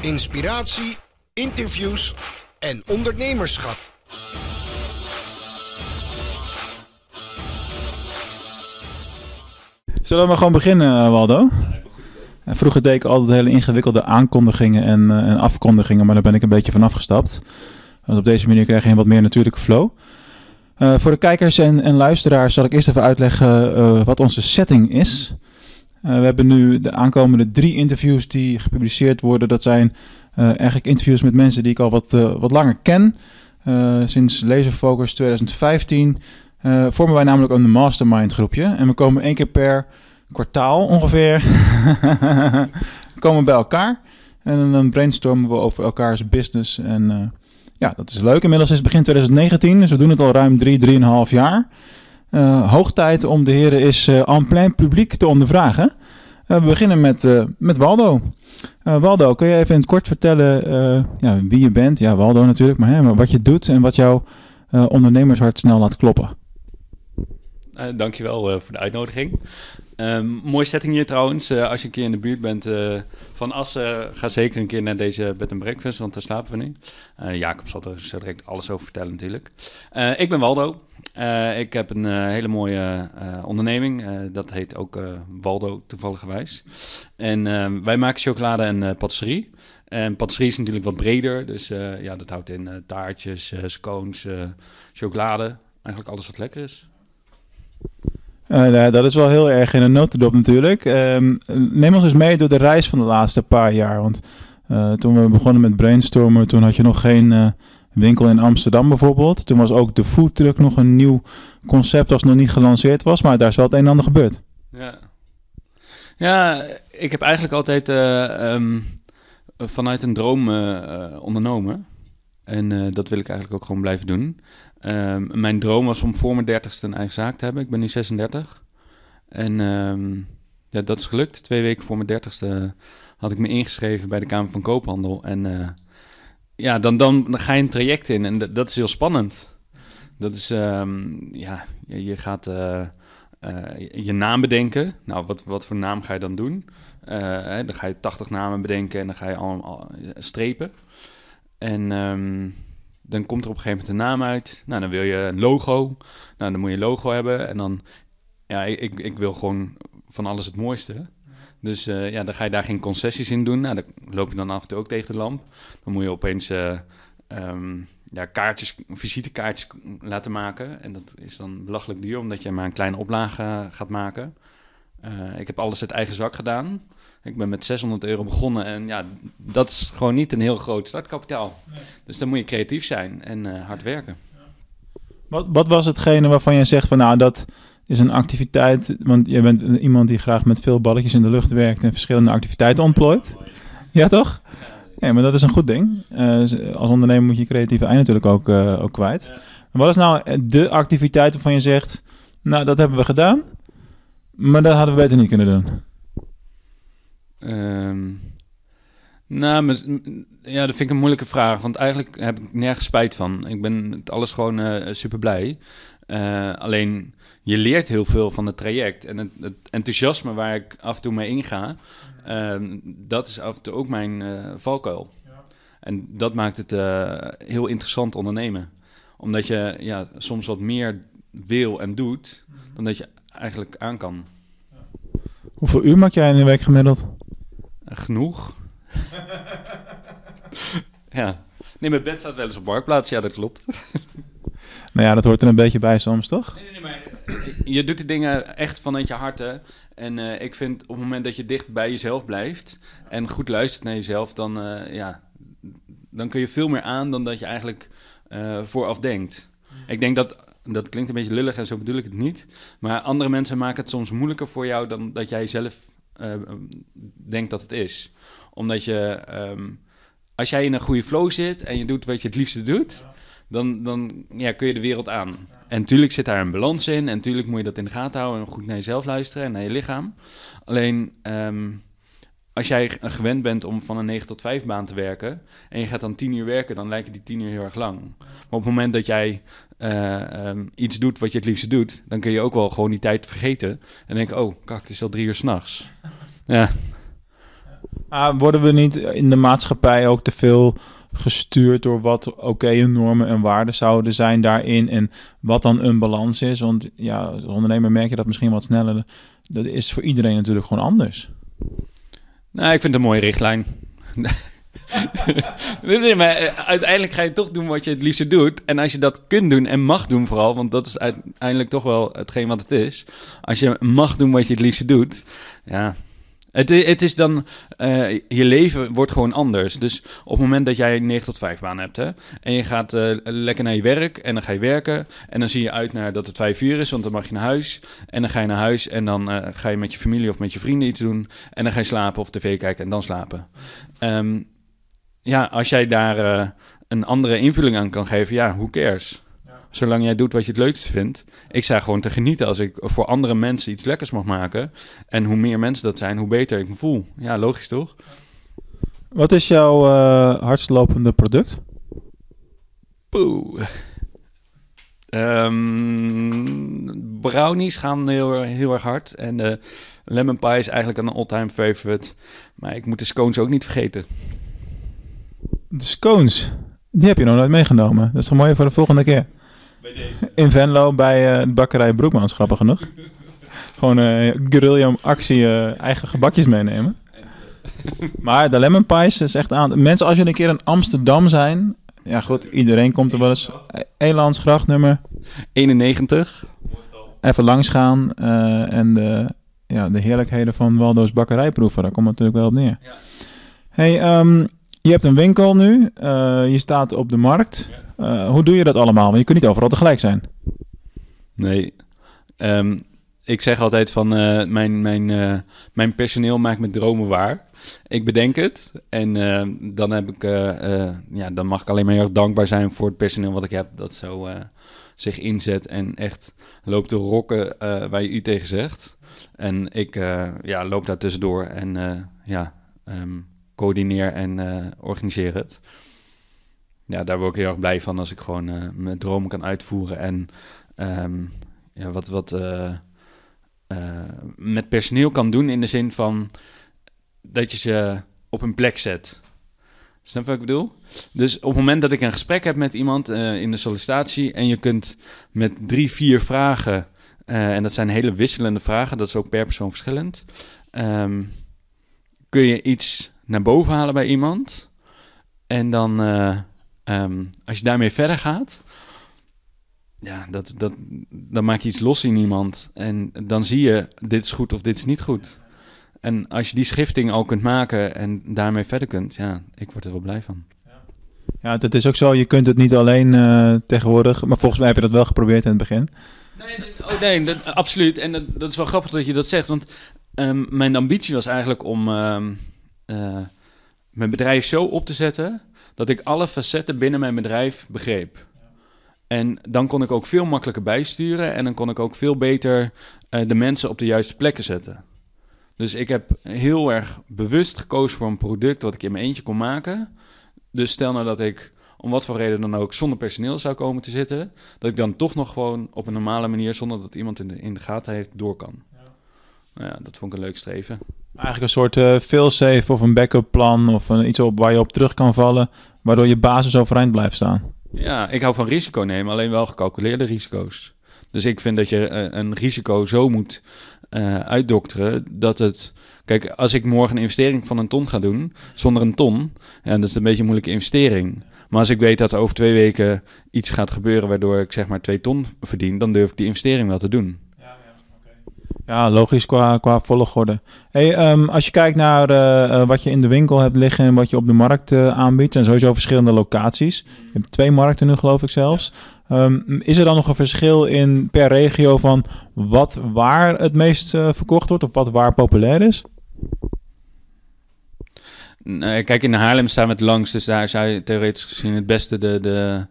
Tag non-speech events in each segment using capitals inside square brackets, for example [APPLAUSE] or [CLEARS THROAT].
inspiratie, interviews en ondernemerschap. Zullen we gewoon beginnen, eh, Waldo? Vroeger deed ik altijd hele ingewikkelde aankondigingen en, eh, en afkondigingen, maar daar ben ik een beetje van afgestapt. Want op deze manier krijg je een wat meer natuurlijke flow. Eh, voor de kijkers en, en luisteraars zal ik eerst even uitleggen wat onze setting is. Eh, we hebben nu de aankomende drie interviews die gepubliceerd worden. Dat zijn eh, eigenlijk interviews met mensen die ik al wat, eh, wat langer ken. Sinds Laserfocus 2015 eh, vormen wij namelijk een mastermind groepje. En we komen één keer per kwartaal ongeveer [LAUGHS] komen bij elkaar. En dan brainstormen we over elkaars business. En ja, dat is leuk. Inmiddels is het begin 2019, dus we doen het al ruim drie, drieënhalf jaar. Eh hoog tijd om de heren is eh, en plein publiek te ondervragen. Eh, we beginnen met, met Waldo. Waldo, kun je even in het kort vertellen ja, wie je bent? Ja, Waldo natuurlijk, maar, hè, maar wat je doet en wat jouw ondernemershart snel laat kloppen. Uh, dankjewel uh, voor de uitnodiging. Um, mooie setting hier trouwens. Uh, als je een keer in de buurt bent uh, van Assen, ga zeker een keer naar deze bed and breakfast, want daar slapen we nu. Uh, Jacob zal er direct alles over vertellen natuurlijk. Uh, ik ben Waldo. Uh, ik heb een hele mooie uh, onderneming. dat heet ook Waldo toevalligerwijs. En ehm, wij maken chocolade en patisserie. En patisserie is natuurlijk wat breder. Dus ja, dat houdt in taartjes, scones, chocolade. Eigenlijk alles wat lekker is. Uh, dat is wel heel erg in een notendop natuurlijk. Uh, neem ons eens mee door de reis van de laatste paar jaar. Want toen we begonnen met brainstormen, toen had je nog geen winkel in Amsterdam bijvoorbeeld. Toen was ook de foodtruck nog een nieuw concept als nog niet gelanceerd was. Maar daar is wel het een en ander gebeurd. Ja, ja ik heb eigenlijk altijd um, vanuit een droom ondernomen. En dat wil ik eigenlijk ook gewoon blijven doen. Um, mijn droom was om voor mijn dertigste een eigen zaak te hebben. Ik ben nu 36. En um, ja, dat is gelukt. Twee weken voor mijn dertigste had ik me ingeschreven bij de Kamer van Koophandel. En ja, dan, dan, ga je een traject in en dat, is heel spannend. Dat is, um, ja, je, gaat uh, uh, je naam bedenken. Nou, wat, wat voor naam ga je dan doen? Hè, dan ga je 80 namen bedenken en dan ga je allemaal strepen. En dan komt er op een gegeven moment een naam uit. Nou, dan wil je een logo. Nou, dan moet je een logo hebben. En dan, ja, ik, ik wil gewoon van alles het mooiste. Dus uh, ja, dan ga je daar geen concessies in doen. Nou, dan loop je dan af en toe ook tegen de lamp. Dan moet je opeens uh, um, ja, kaartjes, visitekaartjes laten maken. En dat is dan belachelijk duur, omdat je maar een kleine oplage gaat maken. Uh, ik heb alles uit eigen zak gedaan. Ik ben met 600 euro begonnen en ja, dat is gewoon niet een heel groot startkapitaal. Nee. Dus dan moet je creatief zijn en hard werken. Wat, wat was hetgene waarvan je zegt van nou dat is een activiteit, want je bent iemand die graag met veel balletjes in de lucht werkt en verschillende activiteiten ontplooit. Ja toch? Ja, maar dat is een goed ding. Uh, als ondernemer moet je creatieve ei natuurlijk ook, uh, ook kwijt. Wat is nou de activiteit waarvan je zegt, nou dat hebben we gedaan, maar dat hadden we beter niet kunnen doen? Um, nou, ja, dat vind ik een moeilijke vraag. Want eigenlijk heb ik nergens spijt van. Ik ben het alles gewoon uh, super blij. Alleen je leert heel veel van het traject. En het, het, enthousiasme waar ik af en toe mee inga, uh, dat is af en toe ook mijn uh, valkuil. Ja. En dat maakt het heel interessant ondernemen. Omdat je ja, soms wat meer wil en doet dan dat je eigenlijk aan kan. Hoeveel uur maak jij in een week gemiddeld? Genoeg. [LAUGHS] ja. Nee, mijn bed staat wel eens op marktplaats. Ja, dat klopt. nou ja, dat hoort er een beetje bij soms, toch? Nee, nee, nee, maar [CLEARS THROAT] je doet de dingen echt vanuit je hart. En uh, ik vind op het moment dat je dicht bij jezelf blijft... en goed luistert naar jezelf, dan, uh, ja, dan kun je veel meer aan... dan dat je eigenlijk uh, vooraf denkt. Ik denk dat... Dat klinkt een beetje lullig en zo bedoel ik het niet. Maar andere mensen maken het soms moeilijker voor jou dan dat jij zelf denkt dat het is. Omdat je, um, als jij in een goede flow zit en je doet wat je het liefste doet. Dan, dan ja, kun je de wereld aan. En natuurlijk zit daar een balans in en natuurlijk moet je dat in de gaten houden en goed naar jezelf luisteren en naar je lichaam. Alleen um, als jij gewend bent om van een 9 tot 5 baan te werken en je gaat dan 10 uur werken, dan lijken die 10 uur heel erg lang. Maar op het moment dat jij uh, um, iets doet wat je het liefste doet, dan kun je ook wel gewoon die tijd vergeten en denken, oh, kak, het is al drie uur s'nachts. Ja. Ah, worden we niet in de maatschappij ook te veel gestuurd door wat oké normen en waarden zouden zijn daarin en wat dan een balans is? Want ja, als ondernemer merk je dat misschien wat sneller. Dat is voor iedereen natuurlijk gewoon anders. Nou, ik vind het een mooie richtlijn. [LAUGHS] nee, maar eh, uiteindelijk ga je toch doen wat je het liefste doet. En als je dat kunt doen en mag doen vooral, want dat is uiteindelijk toch wel hetgeen wat het is. Als je mag doen wat je het liefste doet, ja, het, het, is dan, uh, je leven wordt gewoon anders. Dus op het moment dat jij een 9 tot 5 baan hebt, hè, en je gaat uh, lekker naar je werk en dan ga je werken, en dan zie je uit naar dat het 5 uur is, want dan mag je naar huis. En dan ga je naar huis en dan uh, ga je met je familie of met je vrienden iets doen, en dan ga je slapen of tv kijken en dan slapen. Um, ja, als jij daar een andere invulling aan kan geven, ja, who cares? Zolang jij doet wat je het leukste vindt. Ik sta gewoon te genieten als ik voor andere mensen iets lekkers mag maken. En hoe meer mensen dat zijn, hoe beter ik me voel. Ja, logisch toch? Wat is jouw uh, hardslopende product? Poeh. Um, brownies gaan heel, heel erg hard. En de lemon pie is eigenlijk een all-time favorite. Maar ik moet de scones ook niet vergeten. De scones? Die heb je nog nooit meegenomen. Dat is wel mooi voor de volgende keer. Bij deze. In Venlo bij uh, de bakkerij Broekmans, grappig genoeg. Gewoon uh, guerrilla actie, uh, eigen gebakjes meenemen. [LAUGHS] maar de lemon pies is echt aan. Mensen, als jullie een keer in Amsterdam zijn, ja goed, iedereen komt er wel eens. Elandsgracht nummer 91. Even langs gaan en de, ja, de heerlijkheden van Waldo's bakkerij proeven. Daar komt het natuurlijk wel op neer. Ja. Hey, um, je hebt een winkel nu, je staat op de markt. Uh, hoe doe je dat allemaal? Want je kunt niet overal tegelijk zijn. Nee. Um, ik zeg altijd van uh, mijn, mijn, mijn personeel maakt mijn dromen waar. Ik bedenk het en dan, heb ik, ja, dan mag ik alleen maar heel erg dankbaar zijn voor het personeel wat ik heb. Dat zo zich inzet en echt loopt te rokken waar je u tegen zegt. En ik ja, loop daar tussendoor en ja, um, coördineer en organiseer het ja, daar word ik heel erg blij van als ik gewoon uh, mijn dromen kan uitvoeren. En um, ja, wat, wat uh, met personeel kan doen in de zin van dat je ze op een plek zet. Snap je wat ik bedoel? Dus op het moment dat ik een gesprek heb met iemand in de sollicitatie en je kunt met drie, vier vragen, en dat zijn hele wisselende vragen, dat is ook per persoon verschillend, um, kun je iets naar boven halen bij iemand. En dan Um, als je daarmee verder gaat, ja, dat, dat, dan maak je iets los in iemand. En dan zie je, dit is goed of dit is niet goed. En als je die schifting al kunt maken en daarmee verder kunt, ja, ik word er wel blij van. Ja, dat is ook zo. Je kunt het niet alleen uh, tegenwoordig, maar volgens mij heb je dat wel geprobeerd in het begin. Nee, oh, nee dat, absoluut. En dat, dat, is wel grappig dat je dat zegt, want um, mijn ambitie was eigenlijk om um, uh, mijn bedrijf zo op te zetten dat ik alle facetten binnen mijn bedrijf begreep. En dan kon ik ook veel makkelijker bijsturen en dan kon ik ook veel beter uh, de mensen op de juiste plekken zetten. Dus ik heb heel erg bewust gekozen voor een product wat ik in mijn eentje kon maken. Dus stel nou dat ik om wat voor reden dan ook zonder personeel zou komen te zitten, dat ik dan toch nog gewoon op een normale manier, zonder dat iemand in de, in de gaten heeft, door kan. Ja. Nou ja, dat vond ik een leuk streven. Eigenlijk een soort uh, fail-safe of een backup plan of een, iets op waar je op terug kan vallen, waardoor je basis overeind blijft staan. Ja, ik hou van risico nemen, alleen wel gecalculeerde risico's. Dus ik vind dat je uh, een risico zo moet uh, uitdokteren dat het... Kijk, als ik morgen een investering van een ton ga doen, zonder een ton, ja, dat is een beetje een moeilijke investering. Maar als ik weet dat er over twee weken iets gaat gebeuren waardoor ik zeg maar twee ton verdien, dan durf ik die investering wel te doen. Ja, logisch qua, qua volgorde. Hey, um, als je kijkt naar uh, wat je in de winkel hebt liggen en wat je op de markt uh, aanbiedt, en sowieso verschillende locaties. Je hebt twee markten nu, geloof ik zelfs. Um, is er dan nog een verschil in per regio van wat waar het meest uh, verkocht wordt of wat waar populair is? Kijk, in Haarlem staan we het langst, dus daar zou je theoretisch gezien het beste de, de,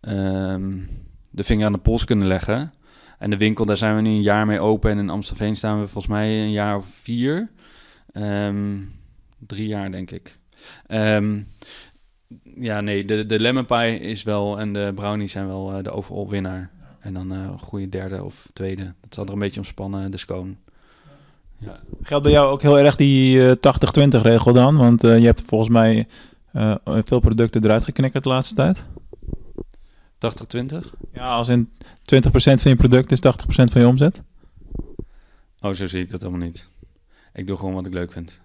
um, de vinger aan de pols kunnen leggen. En de winkel, daar zijn we nu een jaar mee open. En in Amstelveen staan we volgens mij een jaar of vier. Um, drie jaar, denk ik. Um, ja, nee, de, de lemon pie is wel en de brownies zijn wel uh, de overal winnaar. En dan uh, goede derde of tweede. Dat zal er een beetje omspannen, de scone. Ja. Geldt bij jou ook heel erg die eh 80-20 regel dan? Want eh, je hebt volgens mij eh, veel producten eruit geknikkerd de laatste tijd. 80-20? Ja, als in 20% van je product is 80% van je omzet. Oh, zo zie ik dat helemaal niet. Ik doe gewoon wat ik leuk vind.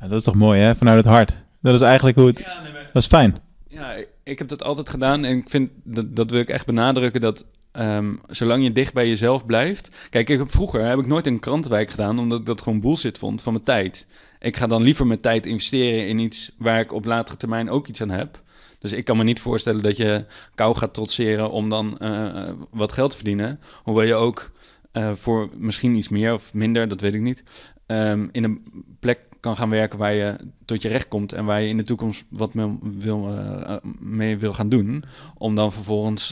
Ja, dat is toch mooi hè, vanuit het hart. Dat is eigenlijk hoe het... Ja, nee, maar... Dat is fijn. Ja, ik- heb dat altijd gedaan en ik vind dat, dat wil ik echt benadrukken dat ehm, zolang je dicht bij jezelf blijft. Kijk, ik heb, vroeger heb ik nooit een krantenwijk gedaan omdat ik dat gewoon bullshit vond van mijn tijd. Ik ga dan liever mijn tijd investeren in iets waar ik op latere termijn ook iets aan heb. Dus ik kan me niet voorstellen dat je kou gaat trotseren om dan eh, wat geld te verdienen. Hoewel je ook eh, voor misschien iets meer of minder, dat weet ik niet, ehm, in een plek kan gaan werken waar je tot je recht komt en waar je in de toekomst wat mee wil, eh, mee wil gaan doen. Om dan vervolgens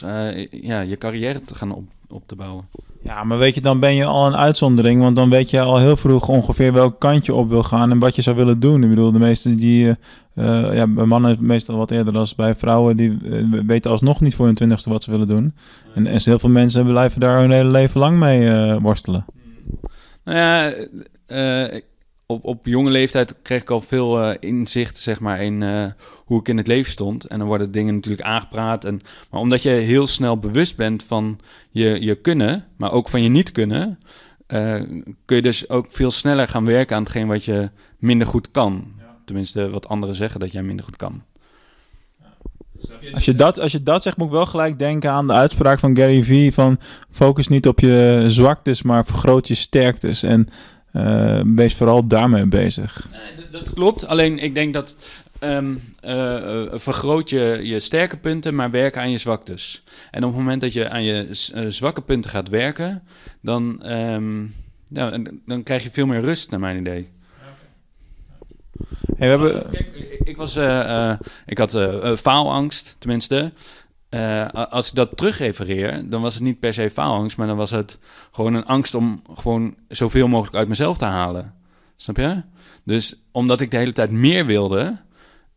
ja, je carrière te gaan op, op te bouwen. Ja, maar weet je, dan ben je al een uitzondering. Want dan weet je al heel vroeg ongeveer welk kant je op wil gaan en wat je zou willen doen. Ik bedoel, de meeste die, eh, eh, ja, bij mannen meestal wat eerder dan bij vrouwen, die eh, weten alsnog niet voor hun twintigste wat ze willen doen. En, en heel veel mensen blijven daar hun hele leven lang mee worstelen. Nou ja, op, op jonge leeftijd kreeg ik al veel inzicht zeg maar, in hoe ik in het leven stond. En dan worden dingen natuurlijk aangepraat. En, maar omdat je heel snel bewust bent van je, je kunnen, maar ook van je niet kunnen... eh, kun je dus ook veel sneller gaan werken aan hetgeen wat je minder goed kan. Tenminste, wat anderen zeggen dat jij minder goed kan. Als je, dat, als je dat zegt, moet ik wel gelijk denken aan de uitspraak van Gary Vee van focus niet op je zwaktes, maar vergroot je sterktes. En eh, wees vooral daarmee bezig. Nee, dat, dat klopt. Alleen ik denk dat eh, vergroot je je sterke punten, maar werk aan je zwaktes. En op het moment dat je aan je eh, zwakke punten gaat werken, dan, ehm, dan krijg je veel meer rust, naar mijn idee. Hey, we hebben, Kijk, ik, ik was, ik had faalangst, tenminste. Als ik dat terugrefereer, dan was het niet per se faalangst, maar dan was het gewoon een angst om gewoon zoveel mogelijk uit mezelf te halen. Snap je? Dus omdat ik de hele tijd meer wilde,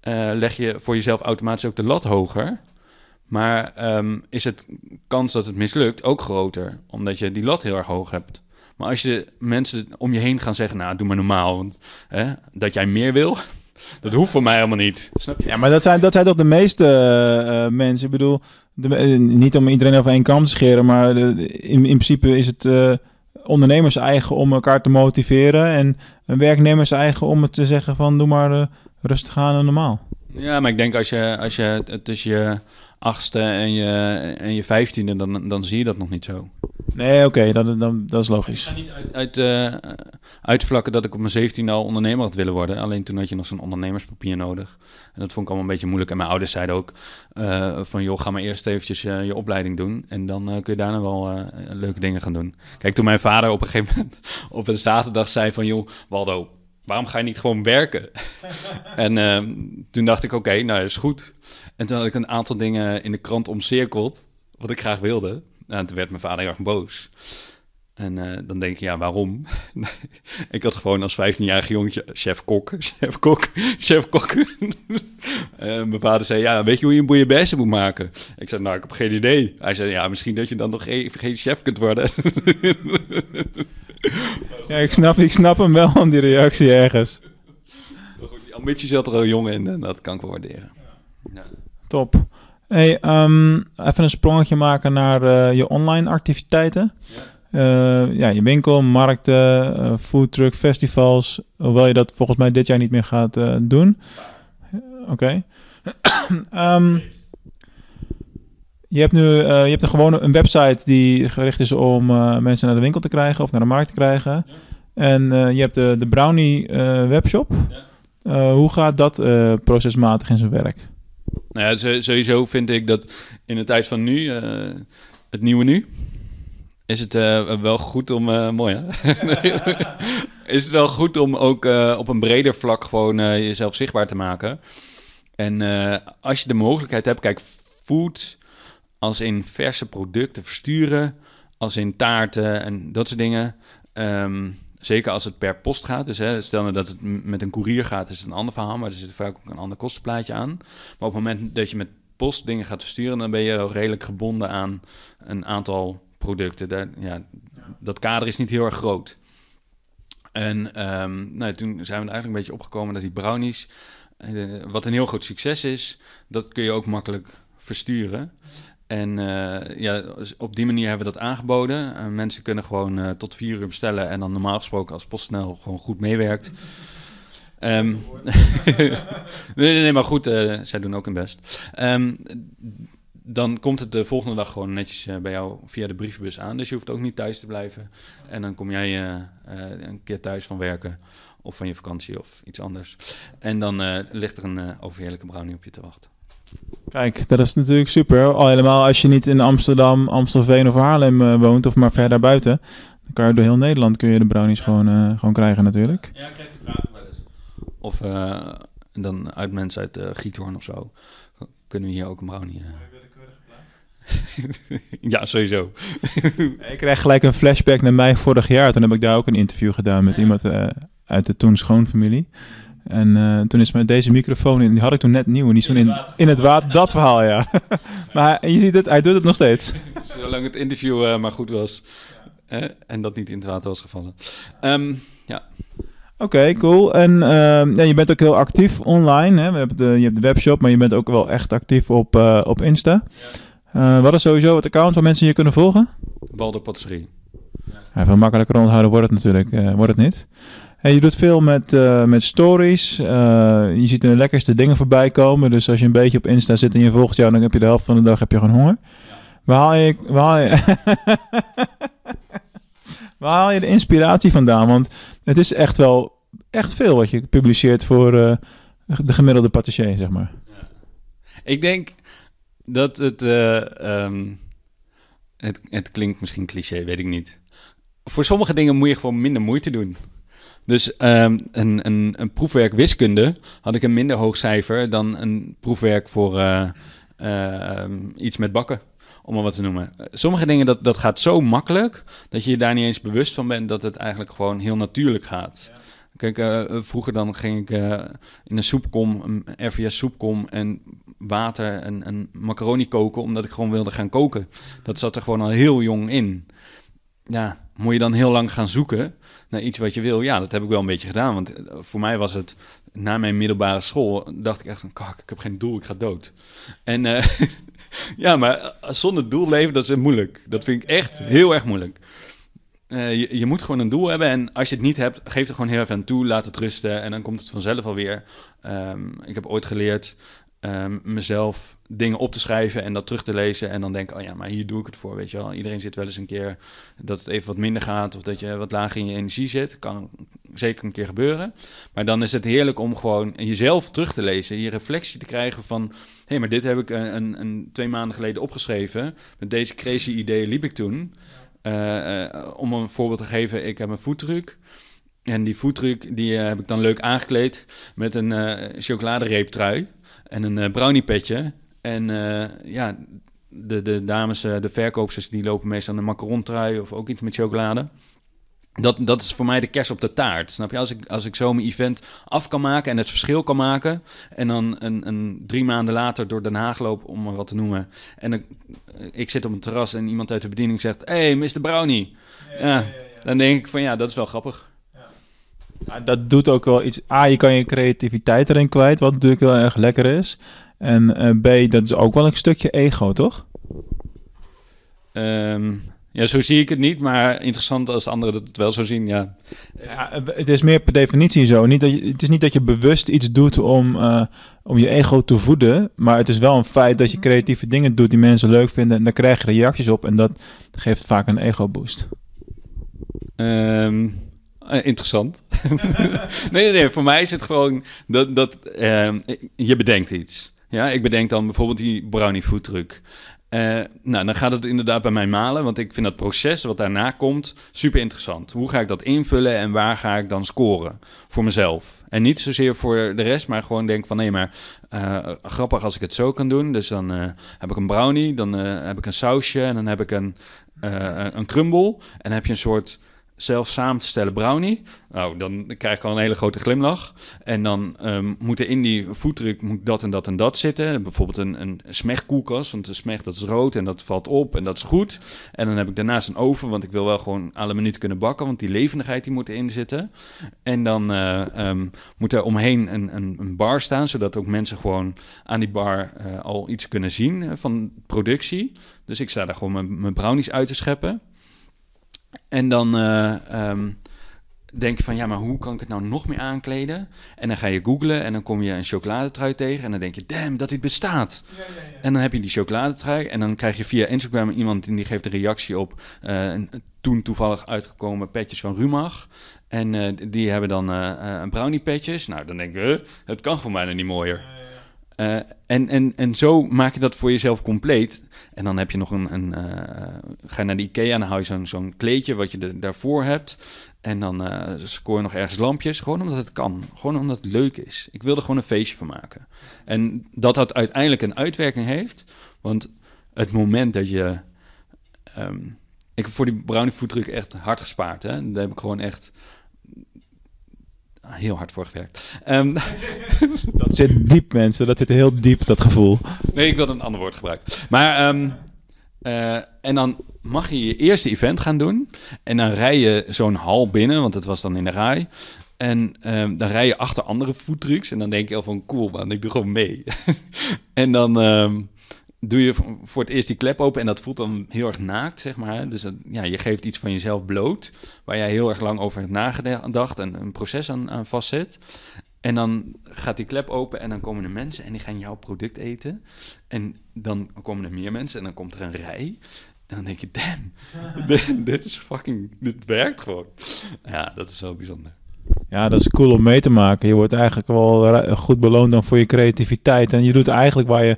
eh, leg je voor jezelf automatisch ook de lat hoger. Maar ehm, is het kans dat het mislukt ook groter, omdat je die lat heel erg hoog hebt. Maar als je mensen om je heen gaan zeggen, nou, doe maar normaal, want hè, dat jij meer wil, [LAUGHS] dat hoeft voor mij helemaal niet. Snap je? ja, maar dat zijn, dat zijn toch de meeste eh, eh, mensen. Ik bedoel, niet om iedereen over één kam te scheren, maar in, in principe is het ondernemers eigen om elkaar te motiveren. En werknemers eigen om het te zeggen van doe maar eh, rustig aan en normaal. Ja, maar ik denk als je, als je tussen je achtste en je, en je vijftiende, dan, dan zie je dat nog niet zo. Nee, oké, dat, is Ik logisch. ga niet uit, uit, eh, uitvlakken dat ik op mijn zeventiende al ondernemer had willen worden. Alleen toen had je nog zo'n ondernemerspapier nodig. En dat vond ik allemaal een beetje moeilijk. En mijn ouders zeiden ook eh, van... joh, ga maar eerst eventjes eh, je opleiding doen. En dan kun je daarna wel leuke dingen gaan doen. Kijk, toen mijn vader op een gegeven moment [LAUGHS] op een zaterdag zei van... joh, Waldo, waarom ga je niet gewoon werken? [LAUGHS] en ehm, toen dacht ik, oké, nou, is goed. En toen had ik een aantal dingen in de krant omcirkeld... wat ik graag wilde. Nou, en toen werd mijn vader heel erg boos. En eh, dan denk je, ja, waarom? [LAUGHS] ik had gewoon als 15-jarig jongetje chef-kok, [LAUGHS] chef-kok, chef-kok. [LAUGHS] En mijn vader zei, ja, weet je hoe je een bouillabaisse moet maken? Ik zei, nou, ik heb geen idee. Hij zei, ja, misschien dat je dan nog even geen chef kunt worden. Ja, ik snap, ik snap hem wel om die reactie ergens. Maar goed, die ambitie zat er al jong in en dat kan ik wel waarderen. Ja. Top. Hey, ehm, even een sprongetje maken naar eh, je online activiteiten. Ja. ja, je winkel, markten, eh foodtruck, festivals. Hoewel je dat volgens mij dit jaar niet meer gaat eh, doen. Oké. [COUGHS] Ehm, je hebt nu eh, je hebt een gewone een website die gericht is om eh, mensen naar de winkel te krijgen of naar de markt te krijgen. En eh, je hebt de, de Brownie eh, webshop. Eh, hoe gaat dat eh, procesmatig in zijn werk? Nou ja, sowieso vind ik dat in de tijd van nu, eh, het nieuwe nu, is het eh, wel goed om... eh, mooi, hè? [LAUGHS] is het wel goed om ook op een breder vlak gewoon jezelf zichtbaar te maken. En als je de mogelijkheid hebt, kijk, food als in verse producten versturen, als in taarten en dat soort dingen. Ehm, zeker als het per post gaat. Dus hè, stel nou dat het met een koerier gaat, is het een ander verhaal, maar er zit vaak ook een ander kostenplaatje aan. Maar op het moment dat je met post dingen gaat versturen, dan ben je redelijk gebonden aan een aantal producten. Daar, ja, dat kader is niet heel erg groot. En ehm, nou, toen zijn we er eigenlijk een beetje opgekomen dat die brownies, eh, wat een heel groot succes is, dat kun je ook makkelijk versturen. En eh, ja, op die manier hebben we dat aangeboden. Uh, mensen kunnen gewoon uh, tot vier uur bestellen en dan normaal gesproken als PostNL gewoon goed meewerkt. [LAUGHS] Um, nee, nee, maar goed, zij doen ook hun best. Um, dan komt het de volgende dag gewoon netjes bij jou via de brievenbus aan. Dus je hoeft ook niet thuis te blijven. En dan kom jij een keer thuis van werken of van je vakantie of iets anders. En dan ligt er een overheerlijke brownie op je te wachten. Kijk, dat is natuurlijk super. Al helemaal als je niet in Amsterdam, Amstelveen of Haarlem uh, woont, of maar ver buiten, Dan kan je door heel Nederland kun je de brownies gewoon, uh, gewoon krijgen natuurlijk. Ja, ik krijg die vraag wel eens. Of uh, dan uit mensen uit uh, Giethoorn of zo. Kunnen we hier ook een brownie... [LAUGHS] ja, sowieso. ik krijg gelijk een flashback naar mij vorig jaar. Toen heb ik daar ook een interview gedaan met iemand uit de toen schoonfamilie. En uh, toen is met deze microfoon in, die had ik toen net nieuw, niet zo in, in het water. Dat verhaal, ja. [LAUGHS] maar je ziet het, hij doet het nog steeds. [LAUGHS] Zolang het interview uh, maar goed was uh, en dat niet in het water was gevallen. Um, ja. Oké, okay, cool. En ehm, ja, je bent ook heel actief online. Hè? We hebben de, je hebt de webshop, maar je bent ook wel echt actief op, op Insta. Ja. wat is sowieso het account waar mensen je kunnen volgen? Walder Patisserie. Ja, veel makkelijker onthouden wordt het natuurlijk wordt het niet. Je doet veel met, uh, met stories. Uh, je ziet de lekkerste dingen voorbij komen. Dus als je een beetje op Insta zit en je volgt jou, dan heb je de helft van de dag heb je gewoon honger. Waar haal je, waar haal je, [LAUGHS] waar haal je de inspiratie vandaan? Want het is echt wel echt veel wat je publiceert voor uh, de gemiddelde patissier, zeg maar. Ja. Ik denk dat het, um, het... Het klinkt misschien cliché, weet ik niet. Voor sommige dingen moet je gewoon minder moeite doen. Dus um, een, een, een, proefwerk wiskunde had ik een minder hoog cijfer dan een proefwerk voor uh, uh, iets met bakken. Om maar wat te noemen. Sommige dingen, dat, dat gaat zo makkelijk dat je je daar niet eens bewust van bent dat het eigenlijk gewoon heel natuurlijk gaat. Ja. Kijk, uh, vroeger dan ging ik in een soepkom, een RVS soepkom en water en, en macaroni koken, omdat ik gewoon wilde gaan koken. Dat zat er gewoon al heel jong in. Ja, moet je dan heel lang gaan zoeken naar iets wat je wil. Ja, dat heb ik wel een beetje gedaan. Want eh, voor mij was het, na mijn middelbare school, dacht ik echt van, kak, ik heb geen doel, ik ga dood. En uh, [LAUGHS] ja, maar eh, zonder doel leven, dat is moeilijk. Dat vind ik echt heel erg moeilijk. Je, je, moet gewoon een doel hebben. En als je het niet hebt, geef er gewoon heel even aan toe. Laat het rusten. En dan komt het vanzelf alweer. Um, ik heb ooit geleerd um, mezelf dingen op te schrijven en dat terug te lezen. En dan denk ik, oh ja, maar hier doe ik het voor, weet je wel. Iedereen zit wel eens een keer dat het even wat minder gaat... of dat je wat lager in je energie zit. Kan zeker een keer gebeuren. Maar dan is het heerlijk om gewoon jezelf terug te lezen. Je reflectie te krijgen van... hé, hey, maar dit heb ik een, een, een, twee maanden geleden opgeschreven. Met deze crazy ideeën liep ik toen. Uh, uh, om een voorbeeld te geven, ik heb een voetdruk... En die voetdruk die heb ik dan leuk aangekleed met een chocoladereeptrui en een uh, brownie petje. En uh, ja, de, de dames, uh, de verkoopsters, die lopen meestal een macaron of ook iets met chocolade. Dat, dat is voor mij de kers op de taart. Snap je? Als ik, als ik zo mijn event af kan maken en het verschil kan maken. En dan een, een drie maanden later door Den Haag loop, om maar wat te noemen. En dan, ik zit op een terras en iemand uit de bediening zegt: Hey, Mr. Brownie. Ja, ja, ja, dan denk ik van ja, dat is wel grappig. Ja, dat doet ook wel iets. A, je kan je creativiteit erin kwijt, wat natuurlijk heel erg lekker is. En uh, B, dat is ook wel een stukje ego, toch? Um, ja, zo zie ik het niet, maar interessant als anderen dat het wel zo zien, ja. ja het is meer per definitie zo. Niet dat je, het is niet dat je bewust iets doet om, uh, om je ego te voeden, maar het is wel een feit dat je creatieve dingen doet die mensen leuk vinden en daar krijg je reacties op en dat geeft vaak een ego-boost. Um, uh, interessant. nee, [LAUGHS] nee, nee. Voor mij is het gewoon dat, dat uh, je bedenkt iets. Ja, ik bedenk dan bijvoorbeeld die brownie foodtruck. Uh, nou, dan gaat het inderdaad bij mij malen, want ik vind dat proces wat daarna komt super interessant. Hoe ga ik dat invullen en waar ga ik dan scoren voor mezelf? En niet zozeer voor de rest, maar gewoon denk van nee, maar uh, grappig als ik het zo kan doen. Dus dan heb ik een brownie, dan heb ik een sausje en dan heb ik een, een crumble en dan heb je een soort zelf samen te stellen brownie. Nou, dan krijg ik al een hele grote glimlach. En dan ehm, moet er in die voetdruk moet dat en dat en dat zitten. Bijvoorbeeld een, een smegkoelkast, want de smeg dat is rood en dat valt op en dat is goed. En dan heb ik daarnaast een oven, want ik wil wel gewoon alle minuut kunnen bakken, want die levendigheid die moet erin zitten. En dan eh, ehm, moet er omheen een, een, een, bar staan, zodat ook mensen gewoon aan die bar eh, al iets kunnen zien eh, van productie. Dus ik sta daar gewoon mijn, mijn brownies uit te scheppen. En dan uh, um, denk je van, ja, maar hoe kan ik het nou nog meer aankleden? En dan ga je googlen en dan kom je een chocoladetrui tegen. En dan denk je, damn, dat dit bestaat. Ja, ja, ja. En dan heb je die chocoladetrui. En dan krijg je via Instagram iemand die geeft een reactie op... Uh, een, toen toevallig uitgekomen petjes van Rumach. En uh, die hebben dan een brownie petjes. Nou, dan denk je, het kan voor mij nog niet mooier. Uh, en, en, en zo maak je dat voor jezelf compleet. En dan heb je nog een. een uh, ga naar de IKEA en dan hou je zo'n zo'n kleedje wat je er, daarvoor hebt. En dan uh, scoor je nog ergens lampjes. Gewoon omdat het kan. Gewoon omdat het leuk is. Ik wil er gewoon een feestje van maken. En dat dat uiteindelijk een uitwerking heeft. Want het moment dat je. Um, ik heb voor die brownie voetdruk echt hard gespaard. Hè? Daar heb ik gewoon echt heel hard voor gewerkt. Um, [LAUGHS] dat zit diep, mensen. Dat zit heel diep, dat gevoel. Nee, ik wil een ander woord gebruiken. Maar, um, uh, en dan mag je je eerste event gaan doen. En dan rij je zo'n hal binnen, want het was dan in de rij. En um, dan rij je achter andere foodtrucks. En dan denk je al van, cool man, ik doe gewoon mee. [LAUGHS] en dan doe je voor het eerst die klep open en dat voelt dan heel erg naakt, zeg maar. Dus ja, je geeft iets van jezelf bloot, waar jij heel erg lang over hebt nagedacht en een proces aan, vastzet. En dan gaat die klep open en dan komen er mensen en die gaan jouw product eten. En dan komen er meer mensen en dan komt er een rij. En dan denk je, damn, [LAUGHS] dit is fucking, dit werkt gewoon. Ja, dat is zo bijzonder. Ja, dat is cool om mee te maken. Je wordt eigenlijk wel goed beloond dan voor je creativiteit. En je doet eigenlijk waar je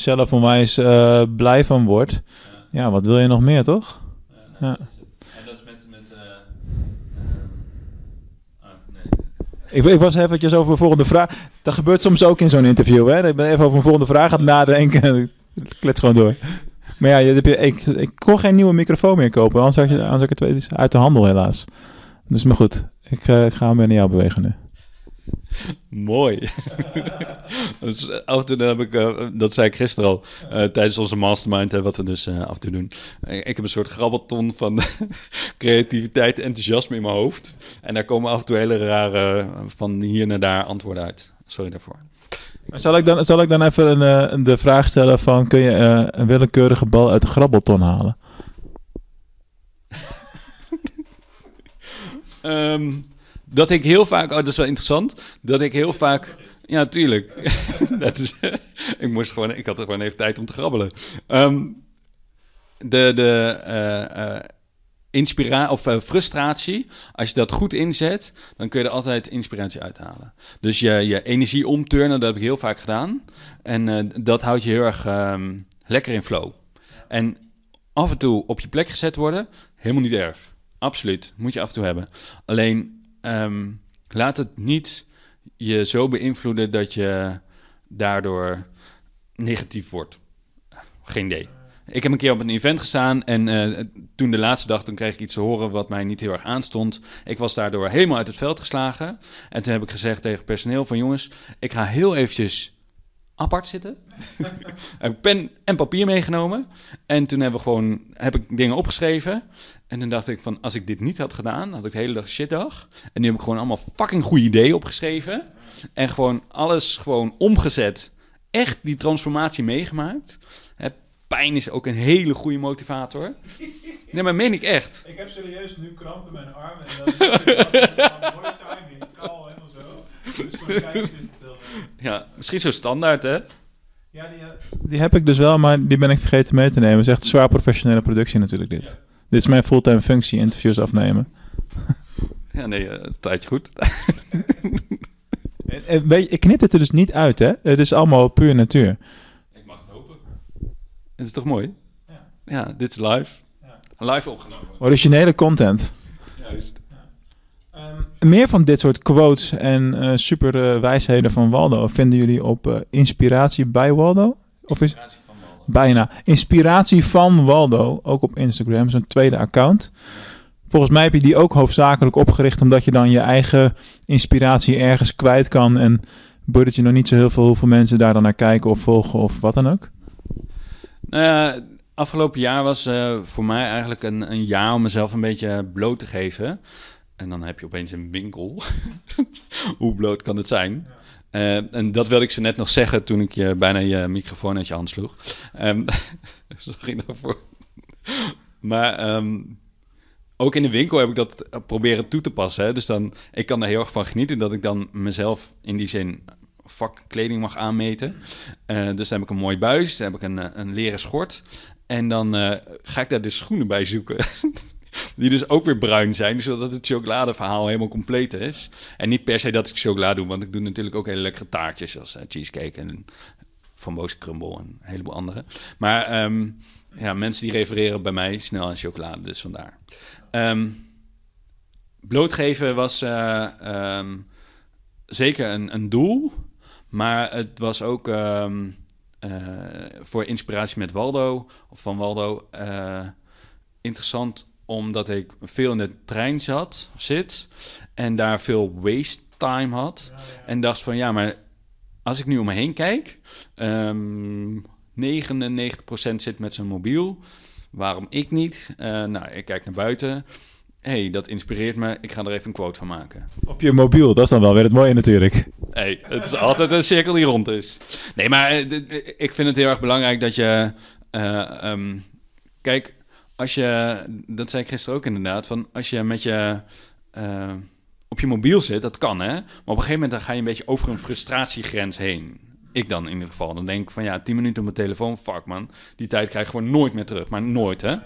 zelf onwijs uh, blij van wordt. Ja. wat wil je nog meer, toch? Ja. ja. En dat is met... met nee. ik, ik, was eventjes over mijn volgende vraag. Dat gebeurt soms ook in zo'n interview, hè? Ik ben even over mijn volgende vraag aan het nadenken en [LAUGHS] ik klets gewoon door. Maar ja, je, ik, ik kon geen nieuwe microfoon meer kopen, anders had, je, anders had ik het uit de handel helaas. Dus maar goed, ik, ik ga hem weer naar jou bewegen nu. [LAUGHS] Mooi. [LAUGHS] dus eh, af en toe heb ik, uh, dat zei ik gisteren al, uh, tijdens onze mastermind, hè, wat we dus uh, af en toe doen. Ik heb een soort grabbelton van [LAUGHS] creativiteit en enthousiasme in mijn hoofd. En daar komen af en toe hele rare, van hier naar daar antwoorden uit. Sorry daarvoor. Zal ik dan, zal ik dan even een, de vraag stellen van, kun je een willekeurige bal uit de grabbelton halen? um, dat ik heel vaak, oh, dat is wel interessant, dat ik heel vaak, ja, tuurlijk, [LAUGHS] dat is, [LAUGHS] ik moest gewoon, ik had er gewoon even tijd om te grabbelen. Um, de de uh, of uh, frustratie, als je dat goed inzet, dan kun je er altijd inspiratie uithalen. Dus je, je energie omturnen, dat heb ik heel vaak gedaan. En dat houdt je heel erg um, lekker in flow. En af en toe op je plek gezet worden, helemaal niet erg. Absoluut, moet je af en toe hebben. Alleen um, laat het niet je zo beïnvloeden dat je daardoor negatief wordt. Geen idee. Ik heb een keer op een event gestaan en uh, toen de laatste dag, toen kreeg ik iets te horen wat mij niet heel erg aanstond. Ik was daardoor helemaal uit het veld geslagen. En toen heb ik gezegd tegen het personeel van jongens, ik ga heel eventjes apart zitten. [LAUGHS] heb ik pen en papier meegenomen. En toen hebben we gewoon, heb ik dingen opgeschreven. En toen dacht ik van, als ik dit niet had gedaan, had ik de hele dag shitdag. En nu heb ik gewoon allemaal fucking goede ideeën opgeschreven. En gewoon alles gewoon omgezet. Echt die transformatie meegemaakt. Hè, pijn is ook een hele goede motivator. Nee, maar meen ik echt. Ik heb serieus nu kramp in mijn armen. En dat is mooie timing. Kal en zo. Dus voor de kijkers is het wel... Ja, misschien zo standaard, hè? Ja, die, die heb ik dus wel, maar die ben ik vergeten mee te nemen. Het is echt zwaar professionele productie natuurlijk dit. Ja. Dit is mijn fulltime functie, interviews afnemen. Ja, nee, uh, tijdje goed. en, weet je, ik knip het er dus niet uit, hè? Het is allemaal puur natuur. Ik mag het hopen. Het is toch mooi? Ja. Ja, dit is live. Ja. Live opgenomen. Originele content. Juist. Um, meer van dit soort quotes en uh, super uh, wijsheden van Waldo vinden jullie op Inspiratie bij Waldo? Of is Bijna. Inspiratie van Waldo, ook op Instagram, zo'n tweede account. volgens mij heb je die ook hoofdzakelijk opgericht omdat je dan je eigen inspiratie ergens kwijt kan. En boeit je nog niet zo heel veel hoeveel mensen daar dan naar kijken of volgen of wat dan ook? Nou afgelopen jaar was uh, voor mij eigenlijk een, een jaar om mezelf een beetje bloot te geven. En dan heb je opeens een winkel. [LAUGHS] Hoe bloot kan het zijn? Uh, en dat wilde ik ze net nog zeggen toen ik je bijna je microfoon uit je hand sloeg. Um, [LAUGHS] sorry daarvoor. Maar um, ook in de winkel heb ik dat proberen toe te passen. Hè? Dus dan, ik kan er heel erg van genieten dat ik dan mezelf in die zin vakkleding mag aanmeten. Uh, dus dan heb ik een mooi buis, dan heb ik een, een leren schort. En dan ga ik daar de schoenen bij zoeken. [LAUGHS] Die dus ook weer bruin zijn, zodat het chocoladeverhaal helemaal compleet is. En niet per se dat ik chocolade doe, want ik doe natuurlijk ook hele lekkere taartjes, zoals uh, cheesecake en framboos crumble en een heleboel andere. Maar um, ja, mensen die refereren bij mij snel aan chocolade, dus vandaar. Um, blootgeven was uh, um, zeker een, een, doel, maar het was ook uh, voor inspiratie met Waldo, of van Waldo, interessant omdat ik veel in de trein zat, zit en daar veel waste time had. Ja, ja. En dacht van ja, maar als ik nu om me heen kijk, um, 99% zit met zijn mobiel. Waarom ik niet? Uh, nou, ik kijk naar buiten. hey, dat inspireert me. Ik ga er even een quote van maken. Op je mobiel, dat is dan wel weer het mooie natuurlijk. hey, het is altijd een cirkel die rond is. Nee, maar uh, ik vind het heel erg belangrijk dat je... Uh, um, kijk, als je... Dat zei ik gisteren ook inderdaad. Van als je met je... op je mobiel zit, dat kan hè. Maar op een gegeven moment dan ga je een beetje over een frustratiegrens heen. Ik dan in ieder geval. Dan denk ik van ja, 10 minuten op mijn telefoon, fuck man. Die tijd krijg ik gewoon nooit meer terug. Maar nooit hè.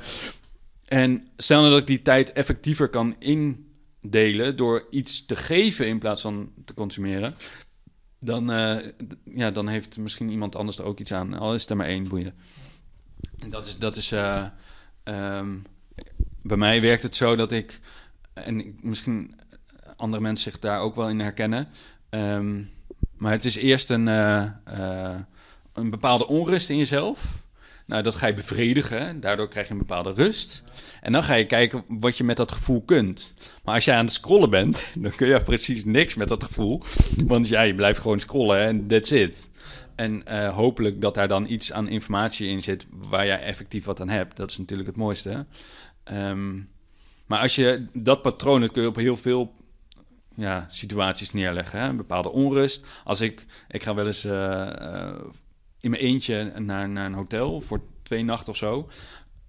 En stel nou dat ik die tijd effectiever kan indelen door iets te geven in plaats van te consumeren. Dan, uh, ja, dan heeft misschien iemand anders er ook iets aan. Al is er maar één boeien. Dat is, dat is uh, um, bij mij werkt het zo dat ik, en misschien andere mensen zich daar ook wel in herkennen. Um, maar het is eerst een, uh, uh, een bepaalde onrust in jezelf. Nou, dat ga je bevredigen. Daardoor krijg je een bepaalde rust. En dan ga je kijken wat je met dat gevoel kunt. Maar als jij aan het scrollen bent, [LAUGHS] dan kun je precies niks met dat gevoel. Want ja, je blijft gewoon scrollen en that's it. En uh, hopelijk dat daar dan iets aan informatie in zit waar jij effectief wat aan hebt. Dat is natuurlijk het mooiste. Um, maar als je dat patroon, dat kun je op heel veel ja, situaties neerleggen. Hè? Een bepaalde onrust. Als ik, ik ga wel eens uh, uh, in mijn eentje naar, naar een hotel voor twee nachten of zo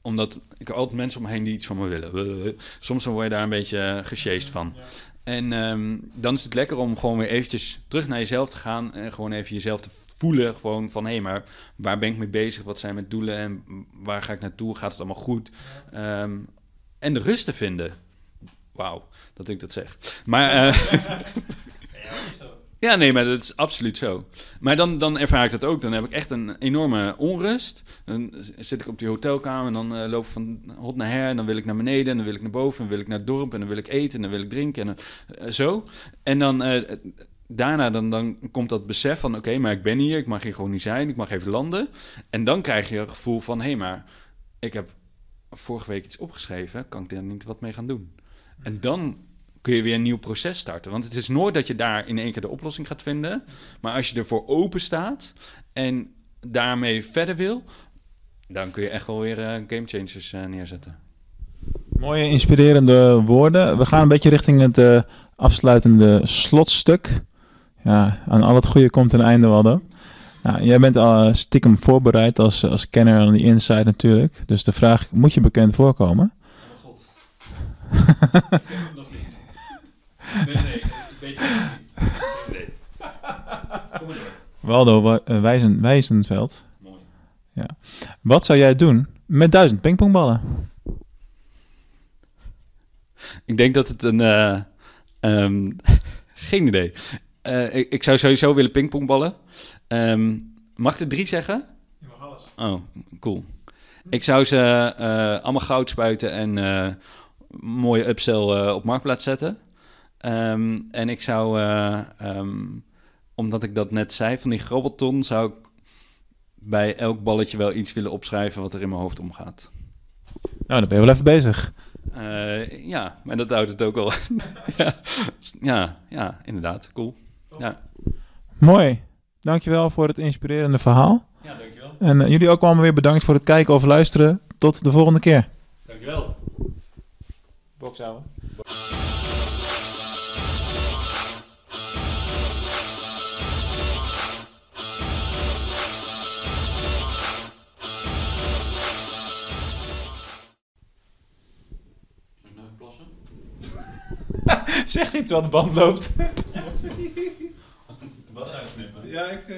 omdat ik altijd mensen om me heen die iets van me willen. [LAUGHS] Soms word je daar een beetje gesjeest van. En um, dan is het lekker om gewoon weer eventjes terug naar jezelf te gaan en gewoon even jezelf te voelen. Gewoon van hé, hey, maar waar ben ik mee bezig? Wat zijn mijn doelen en waar ga ik naartoe? Gaat het allemaal goed? Ja. Um, en de rust te vinden. Wauw dat ik dat zeg. Maar. Uh, [LAUGHS] ja, nee, maar dat is absoluut zo. Maar dan, dan ervaar ik dat ook. Dan heb ik echt een enorme onrust. Dan zit ik op die hotelkamer en dan uh, loop ik van hot naar her. En dan wil ik naar beneden en dan wil ik naar boven. En dan wil ik naar het dorp en dan wil ik eten en dan wil ik drinken. En uh, zo. En dan daarna dan, dan komt dat besef van... oké, maar ik ben hier, ik mag hier gewoon niet zijn. Ik mag even landen. En dan krijg je een gevoel van... hé, hey, maar ik heb vorige week iets opgeschreven. Kan ik daar niet wat mee gaan doen? En dan kun je weer een nieuw proces starten. Want het is nooit dat je daar in één keer de oplossing gaat vinden. Maar als je ervoor open staat en daarmee verder wil, dan kun je echt wel weer uh, game changers uh, neerzetten. Mooie, inspirerende woorden. We gaan een beetje richting het uh, afsluitende slotstuk. Ja, aan al het goede komt een einde, Waldo. Nou, jij bent al stiekem voorbereid als, als kenner aan die inside natuurlijk. Dus de vraag, moet je bekend voorkomen? [LAUGHS] Oh god. Nee, nee, weet je niet. Nee. Kom maar door. Waldo Wijzen, Wijzenveld. Mooi. Ja. Wat zou jij doen met duizend pingpongballen? Ik denk dat het een... Uh, um, [LAUGHS] geen idee. Uh, ik, ik, zou sowieso willen pingpongballen. Um, mag ik er drie zeggen? Je mag alles. Oh, cool. Ik zou ze uh, allemaal goud spuiten en uh, mooie upsell uh, op marktplaats zetten. Um, en ik zou, uh, um, omdat ik dat net zei, van die grabbelton, zou ik bij elk balletje wel iets willen opschrijven wat er in mijn hoofd omgaat. Nou, dan ben je wel even bezig. Eh, ja, maar dat houdt het ook al. [LAUGHS] ja, ja, ja, inderdaad. Cool. Ja, Mooi. Dankjewel voor het inspirerende verhaal. ja dankjewel. En eh, jullie ook allemaal weer bedankt voor het kijken of luisteren. Tot de volgende keer. Dankjewel. Bokshouden. Zegt hij terwijl de band loopt. [LAUGHS] Wat uitknippen? Ja, ik...